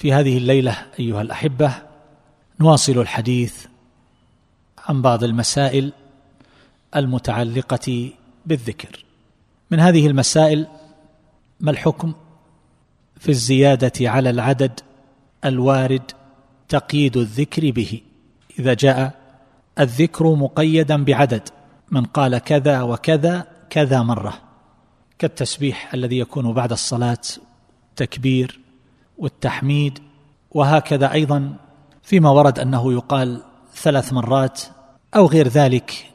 في هذه الليلة أيها الأحبة نواصل الحديث عن بعض المسائل المتعلقة بالذكر. من هذه المسائل ما الحكم في الزيادة على العدد الوارد تقييد الذكر به؟ إذا جاء الذكر مقيدا بعدد من قال كذا وكذا كذا مرة كالتسبيح الذي يكون بعد الصلاة تكبير والتحميد وهكذا أيضا فيما ورد أنه يقال ثلاث مرات أو غير ذلك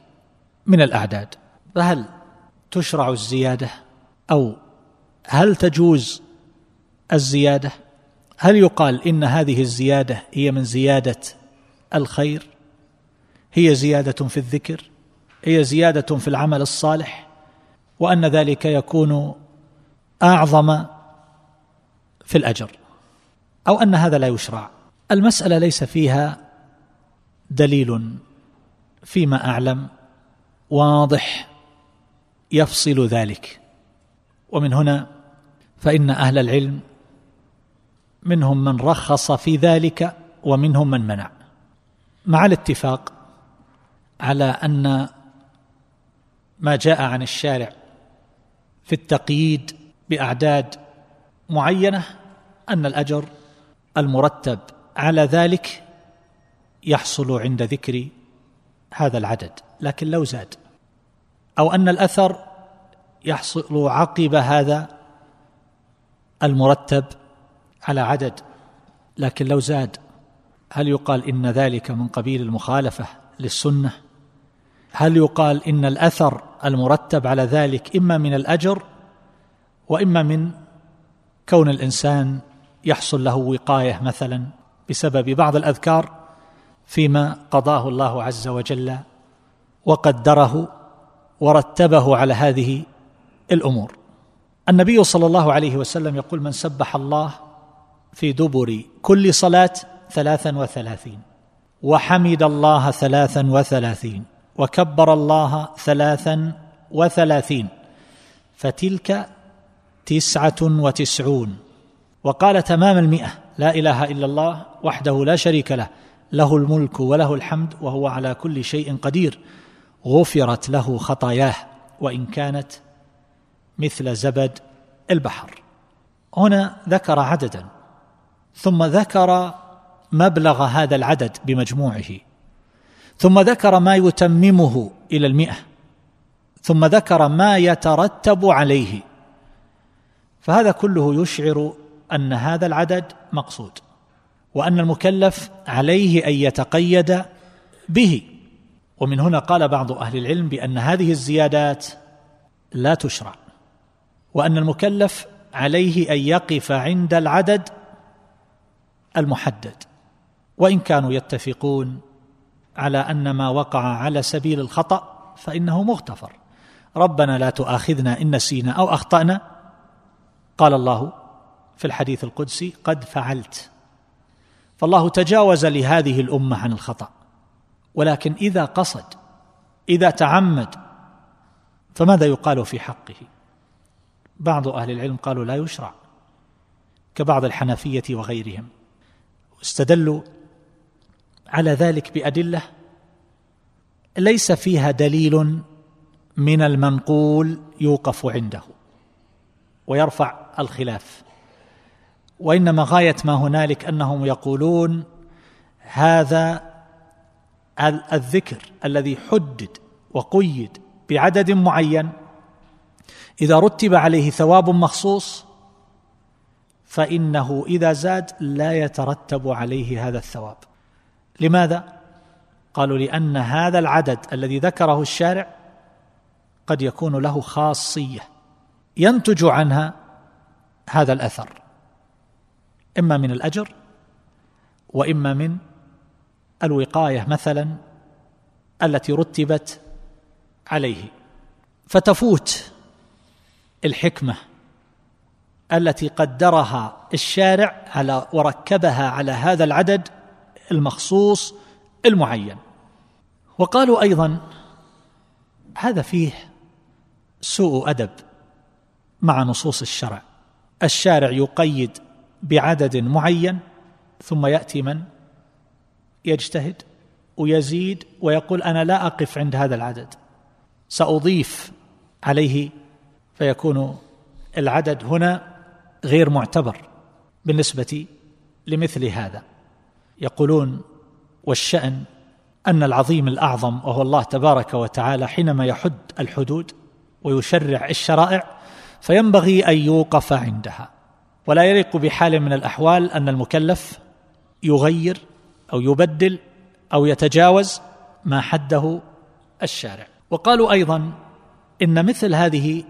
من الأعداد. فهل تشرع الزيادة؟ أو هل تجوز الزيادة؟ هل يقال إن هذه الزيادة هي من زيادة الخير؟ هي زيادة في الذكر؟ هي زيادة في العمل الصالح؟ وأن ذلك يكون أعظم في الأجر. أو أن هذا لا يشرع. المسألة ليس فيها دليل فيما أعلم واضح يفصل ذلك. ومن هنا فإن أهل العلم منهم من رخص في ذلك ومنهم من منع. مع الاتفاق على أن ما جاء عن الشارع في التقييد بأعداد معينة أن الأجر المرتب. على ذلك يحصل عند ذكر هذا العدد لكن لو زاد. أو أن الأثر يحصل عقب هذا المرتب على عدد لكن لو زاد هل يقال إن ذلك من قبيل المخالفة للسنة؟ هل يقال إن الأثر المرتب على ذلك إما من الأجر وإما من كون الإنسان يحصل له وقاية مثلا بسبب بعض الأذكار فيما قضاه الله عز وجل وقدره ورتبه على هذه الأمور. النبي صلى الله عليه وسلم يقول من سبح الله في دبر كل صلاة ثلاثا وثلاثين وحمد الله ثلاثا وثلاثين وكبر الله ثلاثا وثلاثين فتلك تسعة وتسعون. وقال تمام المئة. لا إله إلا الله وحده لا شريك له. له الملك وله الحمد وهو على كل شيء قدير. غفرت له خطاياه وإن كانت مثل زبد البحر. هنا ذكر عددا. ثم ذكر مبلغ هذا العدد بمجموعه. ثم ذكر ما يتممه إلى المئة. ثم ذكر ما يترتب عليه. فهذا كله يشعر أن هذا العدد مقصود وأن المكلف عليه أن يتقيد به. ومن هنا قال بعض أهل العلم بأن هذه الزيادات لا تشرع وأن المكلف عليه أن يقف عند العدد المحدد. وإن كانوا يتفقون على أن ما وقع على سبيل الخطأ فإنه مغتفر. ربنا لا تؤاخذنا إن نسينا أو أخطأنا. قال الله في الحديث القدسي قد فعلت. فالله تجاوز لهذه الأمة عن الخطأ. ولكن إذا قصد إذا تعمد فماذا يقال في حقه؟ بعض أهل العلم قالوا لا يشرع كبعض الحنفية وغيرهم. استدلوا على ذلك بأدلة ليس فيها دليل من المنقول يوقف عنده ويرفع الخلاف. وإنما غاية ما هنالك أنهم يقولون هذا الذكر الذي حدد وقيد بعدد معين. إذا رتب عليه ثواب مخصوص فإنه إذا زاد لا يترتب عليه هذا الثواب. لماذا؟ قالوا لأن هذا العدد الذي ذكره الشارع قد يكون له خاصية ينتج عنها هذا الأثر. إما من الأجر وإما من الوقاية مثلا التي رتبت عليه. فتفوت الحكمة التي قدرها الشارع على وركبها على هذا العدد المخصوص المعين. وقالوا أيضا هذا فيه سوء أدب مع نصوص الشرع. الشارع يقيد بعدد معين ثم يأتي من؟ يجتهد ويزيد ويقول أنا لا أقف عند هذا العدد. سأضيف عليه فيكون العدد هنا غير معتبر بالنسبة لمثل هذا. يقولون والشأن أن العظيم الأعظم وهو الله تبارك وتعالى حينما يحد الحدود ويشرع الشرائع فينبغي أن يوقف عندها. ولا يليق بحال من الأحوال أن المكلف يغير أو يبدل أو يتجاوز ما حده الشارع. وقالوا أيضا إن مثل هذه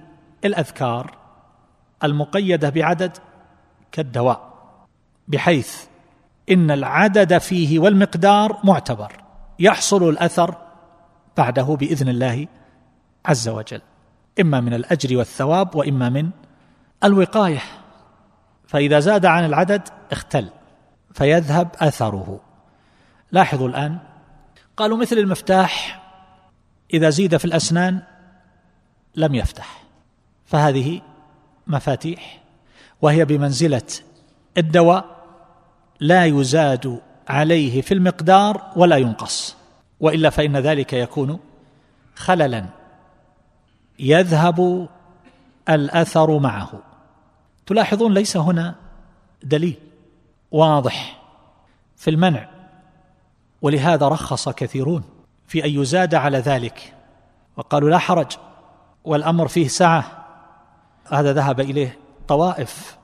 الأذكار المقيدة بعدد كالدواء بحيث إن العدد فيه والمقدار معتبر يحصل الأثر بعده بإذن الله عز وجل إما من الأجر والثواب وإما من الوقاية. فإذا زاد عن العدد اختل فيذهب أثره. لاحظوا الآن قالوا مثل المفتاح إذا زيد في الأسنان لم يفتح. فهذه مفاتيح وهي بمنزلة الدواء لا يزاد عليه في المقدار ولا ينقص. وإلا فإن ذلك يكون خللا يذهب الأثر معه. تلاحظون ليس هنا دليل واضح في المنع ولهذا رخص كثيرون في أن يزاد على ذلك وقالوا لا حرج والأمر فيه سعة. هذا ذهب إليه طوائف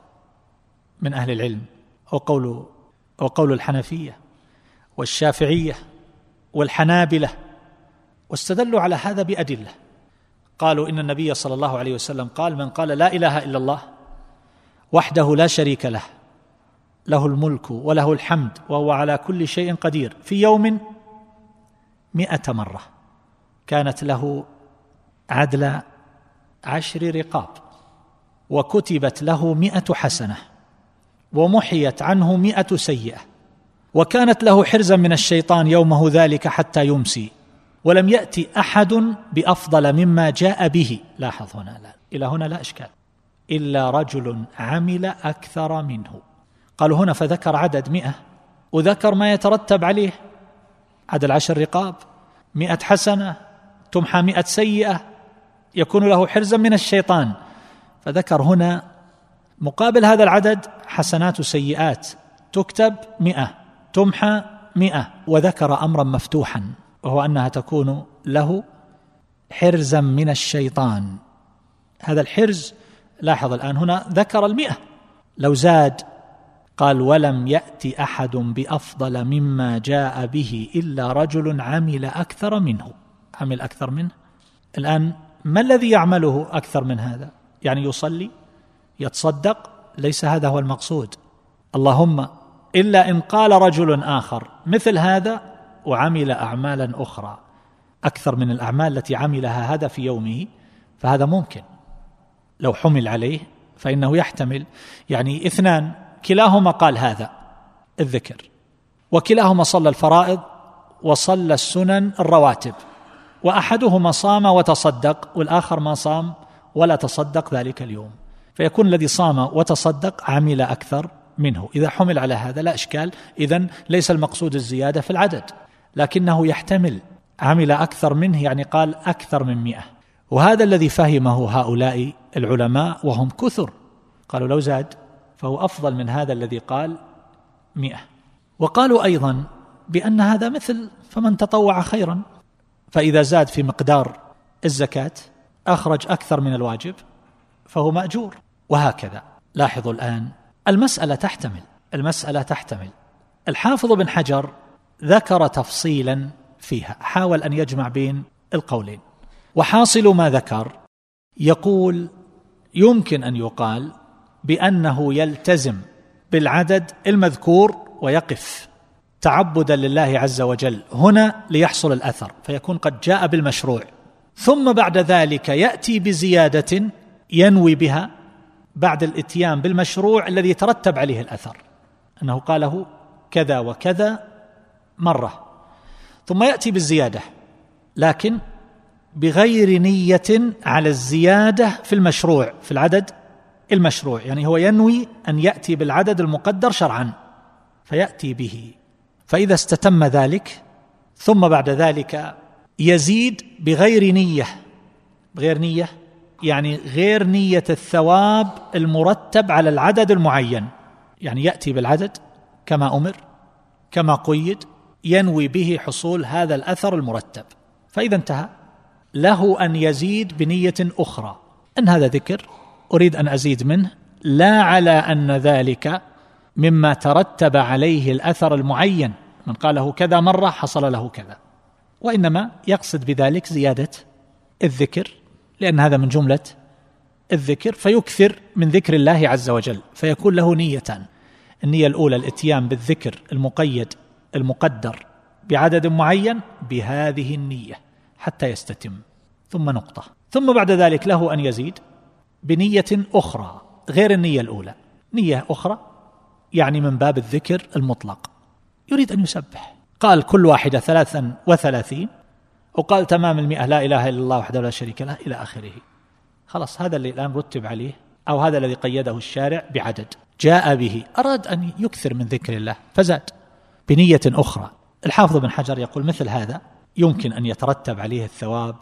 من أهل العلم وقول وقول الحنفية والشافعية والحنابلة واستدلوا على هذا بأدلة. قالوا إن النبي صلى الله عليه وسلم قال من قال لا إله إلا الله وحده لا شريك له. له الملك وله الحمد وهو على كل شيء قدير. في يوم مئة مرة كانت له عدل عشر رقاب وكتبت له مئة حسنة ومحيت عنه مئة سيئة وكانت له حرزا من الشيطان يومه ذلك حتى يمسي. ولم يأتي أحد بأفضل مما جاء به. لاحظ هنا لا إلى هنا لا إشكال. إلا رجل عمل أكثر منه. قالوا هنا فذكر عدد مئة وذكر ما يترتب عليه. عدد عشر رقاب مئة حسنة تمحى مئة سيئة يكون له حرزا من الشيطان. فذكر هنا مقابل هذا العدد حسنات سيئات تكتب مئة تمحى مئة وذكر أمرا مفتوحا وهو أنها تكون له حرزا من الشيطان. هذا الحرز لاحظ الآن هنا ذكر المئة. لو زاد قال ولم يأت أحد بأفضل مما جاء به إلا رجل عمل أكثر منه. عمل أكثر منه. الآن ما الذي يعمله أكثر من هذا؟ يعني يصلي يتصدق ليس هذا هو المقصود. اللهم إلا إن قال رجل آخر مثل هذا وعمل اعمالا أخرى. أكثر من الأعمال التي عملها هذا في يومه فهذا ممكن. لو حمل عليه فإنه يحتمل. يعني اثنان كلاهما قال هذا الذكر. وكلاهما صلى الفرائض وصلى السنن الرواتب. وأحدهما صام وتصدق والآخر ما صام ولا تصدق ذلك اليوم. فيكون الذي صام وتصدق عمل أكثر منه. إذا حمل على هذا لا إشكال. اذا ليس المقصود الزيادة في العدد. لكنه يحتمل عمل أكثر منه يعني قال أكثر من مئة. وهذا الذي فهمه هؤلاء العلماء وهم كثر. قالوا لو زاد فهو أفضل من هذا الذي قال مئة. وقالوا أيضا بأن هذا مثل فمن تطوع خيرا. فإذا زاد في مقدار الزكاة أخرج أكثر من الواجب فهو مأجور. وهكذا. لاحظوا الآن المسألة تحتمل. المسألة تحتمل. الحافظ بن حجر ذكر تفصيلا فيها. حاول أن يجمع بين القولين. وحاصل ما ذكر. يقول يمكن أن يقال بأنه يلتزم بالعدد المذكور ويقف تعبدا لله عز وجل هنا ليحصل الأثر فيكون قد جاء بالمشروع. ثم بعد ذلك يأتي بزيادة ينوي بها بعد الإتيان بالمشروع الذي يترتب عليه الأثر أنه قاله كذا وكذا مرة. ثم يأتي بالزيادة لكن بغير نية على الزيادة في المشروع في العدد المشروع. يعني هو ينوي أن يأتي بالعدد المقدر شرعا فيأتي به. فإذا استتم ذلك ثم بعد ذلك يزيد بغير نية. بغير نية؟ يعني غير نية الثواب المرتب على العدد المعين. يعني يأتي بالعدد كما أمر كما قيد ينوي به حصول هذا الأثر المرتب. فإذا انتهى. له أن يزيد بنية أخرى. إن هذا ذكر أريد أن أزيد منه. لا على أن ذلك مما ترتب عليه الأثر المعين. من قاله كذا مرة حصل له كذا. وإنما يقصد بذلك زيادة الذكر لأن هذا من جملة الذكر فيكثر من ذكر الله عز وجل فيكون له نيتان. النية الأولى الإتيان بالذكر المقيد المقدر بعدد معين بهذه النية. حتى يستتم. ثم نقطة. ثم بعد ذلك له أن يزيد بنية أخرى غير النية الأولى. نية أخرى يعني من باب الذكر المطلق. يريد أن يسبح. قال كل واحدة ثلاثا وثلاثين وقال تمام المئة لا إله إلا الله وحده لا شريك له إلى آخره. خلاص هذا اللي الآن رتب عليه أو هذا الذي قيده الشارع بعدد. جاء به أراد أن يكثر من ذكر الله فزاد. بنية أخرى. الحافظ بن حجر يقول مثل هذا. يمكن أن يترتب عليه الثواب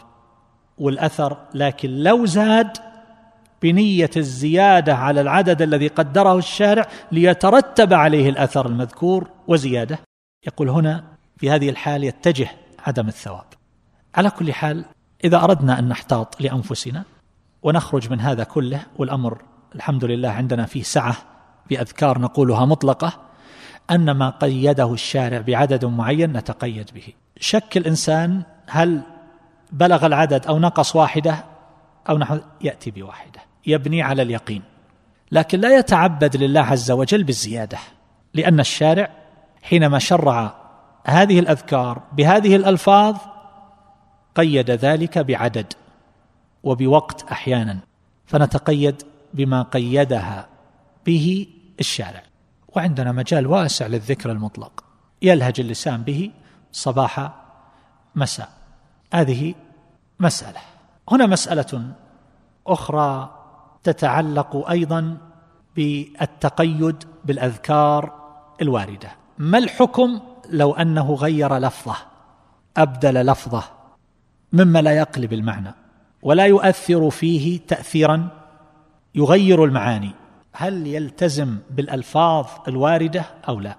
والأثر لكن لو زاد بنية الزيادة على العدد الذي قدره الشارع ليترتب عليه الأثر المذكور وزيادة. يقول هنا في هذه الحال يتجه عدم الثواب. على كل حال إذا أردنا أن نحتاط لأنفسنا ونخرج من هذا كله والأمر الحمد لله عندنا فيه سعة بأذكار نقولها مطلقة أن ما قيده الشارع بعدد معين نتقيد به. شك الإنسان هل بلغ العدد أو نقص واحدة أو نحو يأتي بواحدة يبني على اليقين. لكن لا يتعبد لله عز وجل بالزيادة لأن الشارع حينما شرع هذه الأذكار بهذه الألفاظ قيد ذلك بعدد وبوقت أحيانا فنتقيد بما قيدها به الشارع. وعندنا مجال واسع للذكر المطلق يلهج اللسان به صباح مساء. هذه مسألة. هنا مسألة أخرى تتعلق أيضا بالتقيد بالأذكار الواردة. ما الحكم لو أنه غير لفظه؟ أبدل لفظه مما لا يقلب المعنى ولا يؤثر فيه تاثيرا. يغير المعاني. هل يلتزم بالألفاظ الواردة أو لا؟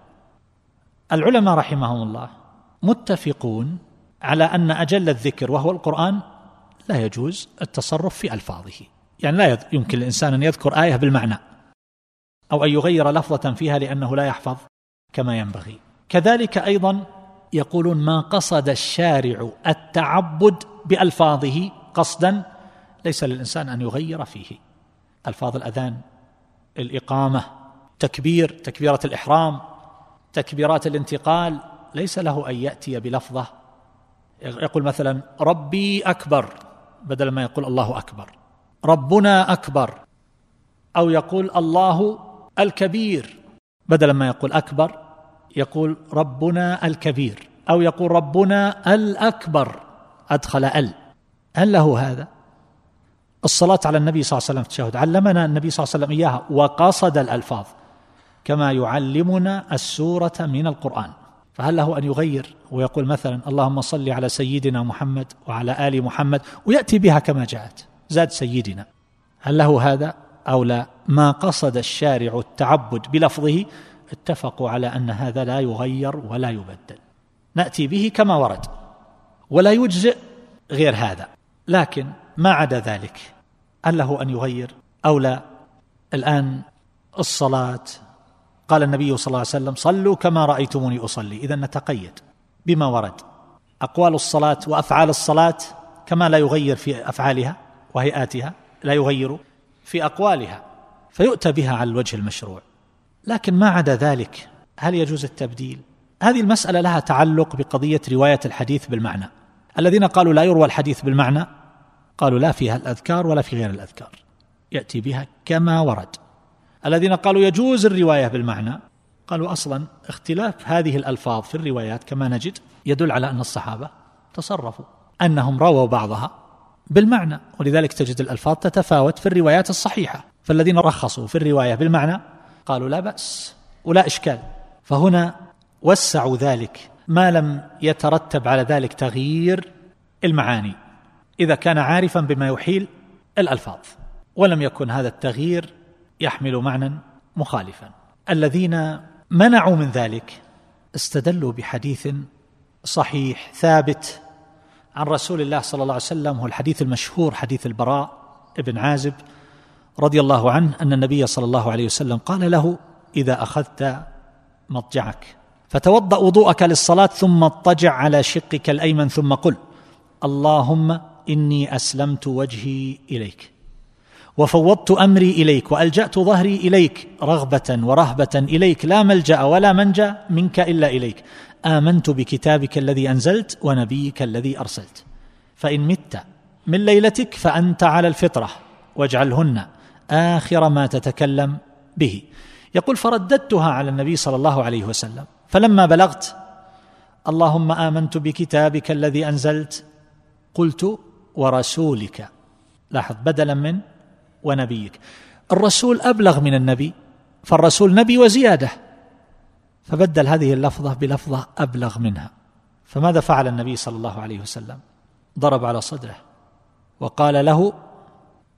العلماء رحمهم الله متفقون على أن أجل الذكر وهو القرآن لا يجوز التصرف في ألفاظه. يعني لا يمكن الإنسان أن يذكر آية بالمعنى أو أن يغير لفظة فيها لأنه لا يحفظ كما ينبغي. كذلك أيضا يقولون ما قصد الشارع التعبد بألفاظه قصدا ليس للإنسان أن يغير فيه. ألفاظ الأذان الإقامة تكبير تكبيرة الإحرام تكبيرات الانتقال ليس له أن يأتي بلفظة. يقول مثلا ربي أكبر. بدل ما يقول الله أكبر. ربنا أكبر. أو يقول الله الكبير. بدل ما يقول أكبر يقول ربنا الكبير. أو يقول ربنا الأكبر. أدخل ال هل له هذا؟ الصلاة على النبي صلى الله عليه وسلم في التشهد علمنا النبي صلى الله عليه وسلم إياها وقصد الألفاظ. كما يعلمنا السورة من القرآن. فهل له أن يغير ويقول مثلا اللهم صل على سيدنا محمد وعلى آل محمد ويأتي بها كما جاءت زاد سيدنا. هل له هذا أو لا؟ ما قصد الشارع التعبد بلفظه اتفقوا على أن هذا لا يغير ولا يبدل. نأتي به كما ورد ولا يجزئ غير هذا. لكن ما عدا ذلك هل له أن يغير أو لا؟ الآن الصلاة قال النبي صلى الله عليه وسلم صلوا كما رأيتموني أصلي. اذا نتقيد بما ورد. أقوال الصلاة وأفعال الصلاة كما لا يغير في أفعالها وهيئاتها لا يغير في أقوالها فيؤتى بها على الوجه المشروع. لكن ما عدا ذلك هل يجوز التبديل؟ هذه المسألة لها تعلق بقضية رواية الحديث بالمعنى. الذين قالوا لا يروى الحديث بالمعنى قالوا لا فيها الأذكار ولا في غير الأذكار. يأتي بها كما ورد. الذين قالوا يجوز الرواية بالمعنى. قالوا أصلا اختلاف هذه الألفاظ في الروايات كما نجد يدل على أن الصحابة تصرفوا أنهم رووا بعضها بالمعنى ولذلك تجد الألفاظ تتفاوت في الروايات الصحيحة. فالذين رخصوا في الرواية بالمعنى قالوا لا بأس ولا إشكال. فهنا وسعوا ذلك ما لم يترتب على ذلك تغيير المعاني إذا كان عارفا بما يحيل الألفاظ ولم يكن هذا التغيير يحمل معنى مخالفا. الذين منعوا من ذلك استدلوا بحديث صحيح ثابت عن رسول الله صلى الله عليه وسلم هو الحديث المشهور حديث البراء ابن عازب رضي الله عنه أن النبي صلى الله عليه وسلم قال له إذا أخذت مضجعك فتوضأ وضوءك للصلاة ثم اضطجع على شقك الأيمن ثم قل اللهم إني أسلمت وجهي إليك وفوضت أمري إليك وألجأت ظهري إليك رغبة ورهبة إليك لا ملجأ ولا منجأ منك إلا إليك. آمنت بكتابك الذي أنزلت ونبيك الذي أرسلت. فإن مت من ليلتك فأنت على الفطرة واجعلهن آخر ما تتكلم به. يقول فرددتها على النبي صلى الله عليه وسلم. فلما بلغت اللهم آمنت بكتابك الذي أنزلت قلت ورسولك. لاحظ بدلا من ونبيك. الرسول أبلغ من النبي فالرسول نبي وزيادة. فبدل هذه اللفظة بلفظة أبلغ منها. فماذا فعل النبي صلى الله عليه وسلم؟ ضرب على صدره وقال له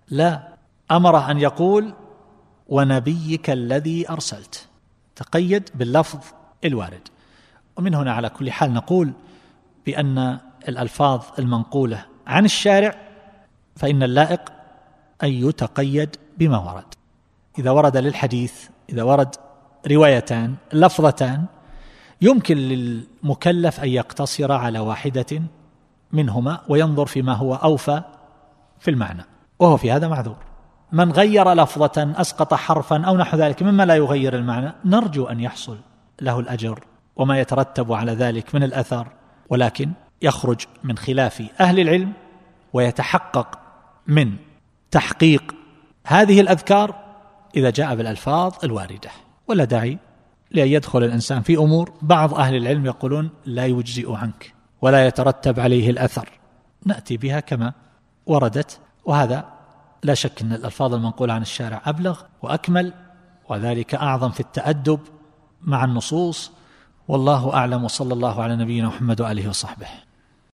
لا امره أن يقول ونبيك الذي أرسلت. تقيد باللفظ الوارد. ومن هنا على كل حال نقول بأن الألفاظ المنقولة عن الشارع فإن اللائق أن يتقيد بما ورد. إذا ورد للحديث إذا ورد روايتان لفظتان يمكن للمكلف أن يقتصر على واحدة منهما وينظر فيما هو أوفى في المعنى. وهو في هذا معذور. من غير لفظة أسقط حرفا أو نحو ذلك مما لا يغير المعنى نرجو أن يحصل له الأجر وما يترتب على ذلك من الأثر ولكن يخرج من خلاف أهل العلم ويتحقق من تحقيق هذه الأذكار إذا جاء بالألفاظ الواردة. ولا داعي لأن يدخل الإنسان في أمور بعض أهل العلم يقولون لا يجزئ عنك ولا يترتب عليه الأثر. نأتي بها كما وردت وهذا لا شك أن الألفاظ المنقولة عن الشارع أبلغ وأكمل وذلك أعظم في التأدب مع النصوص. والله أعلم وصلى الله على نبينا محمد وآله وصحبه.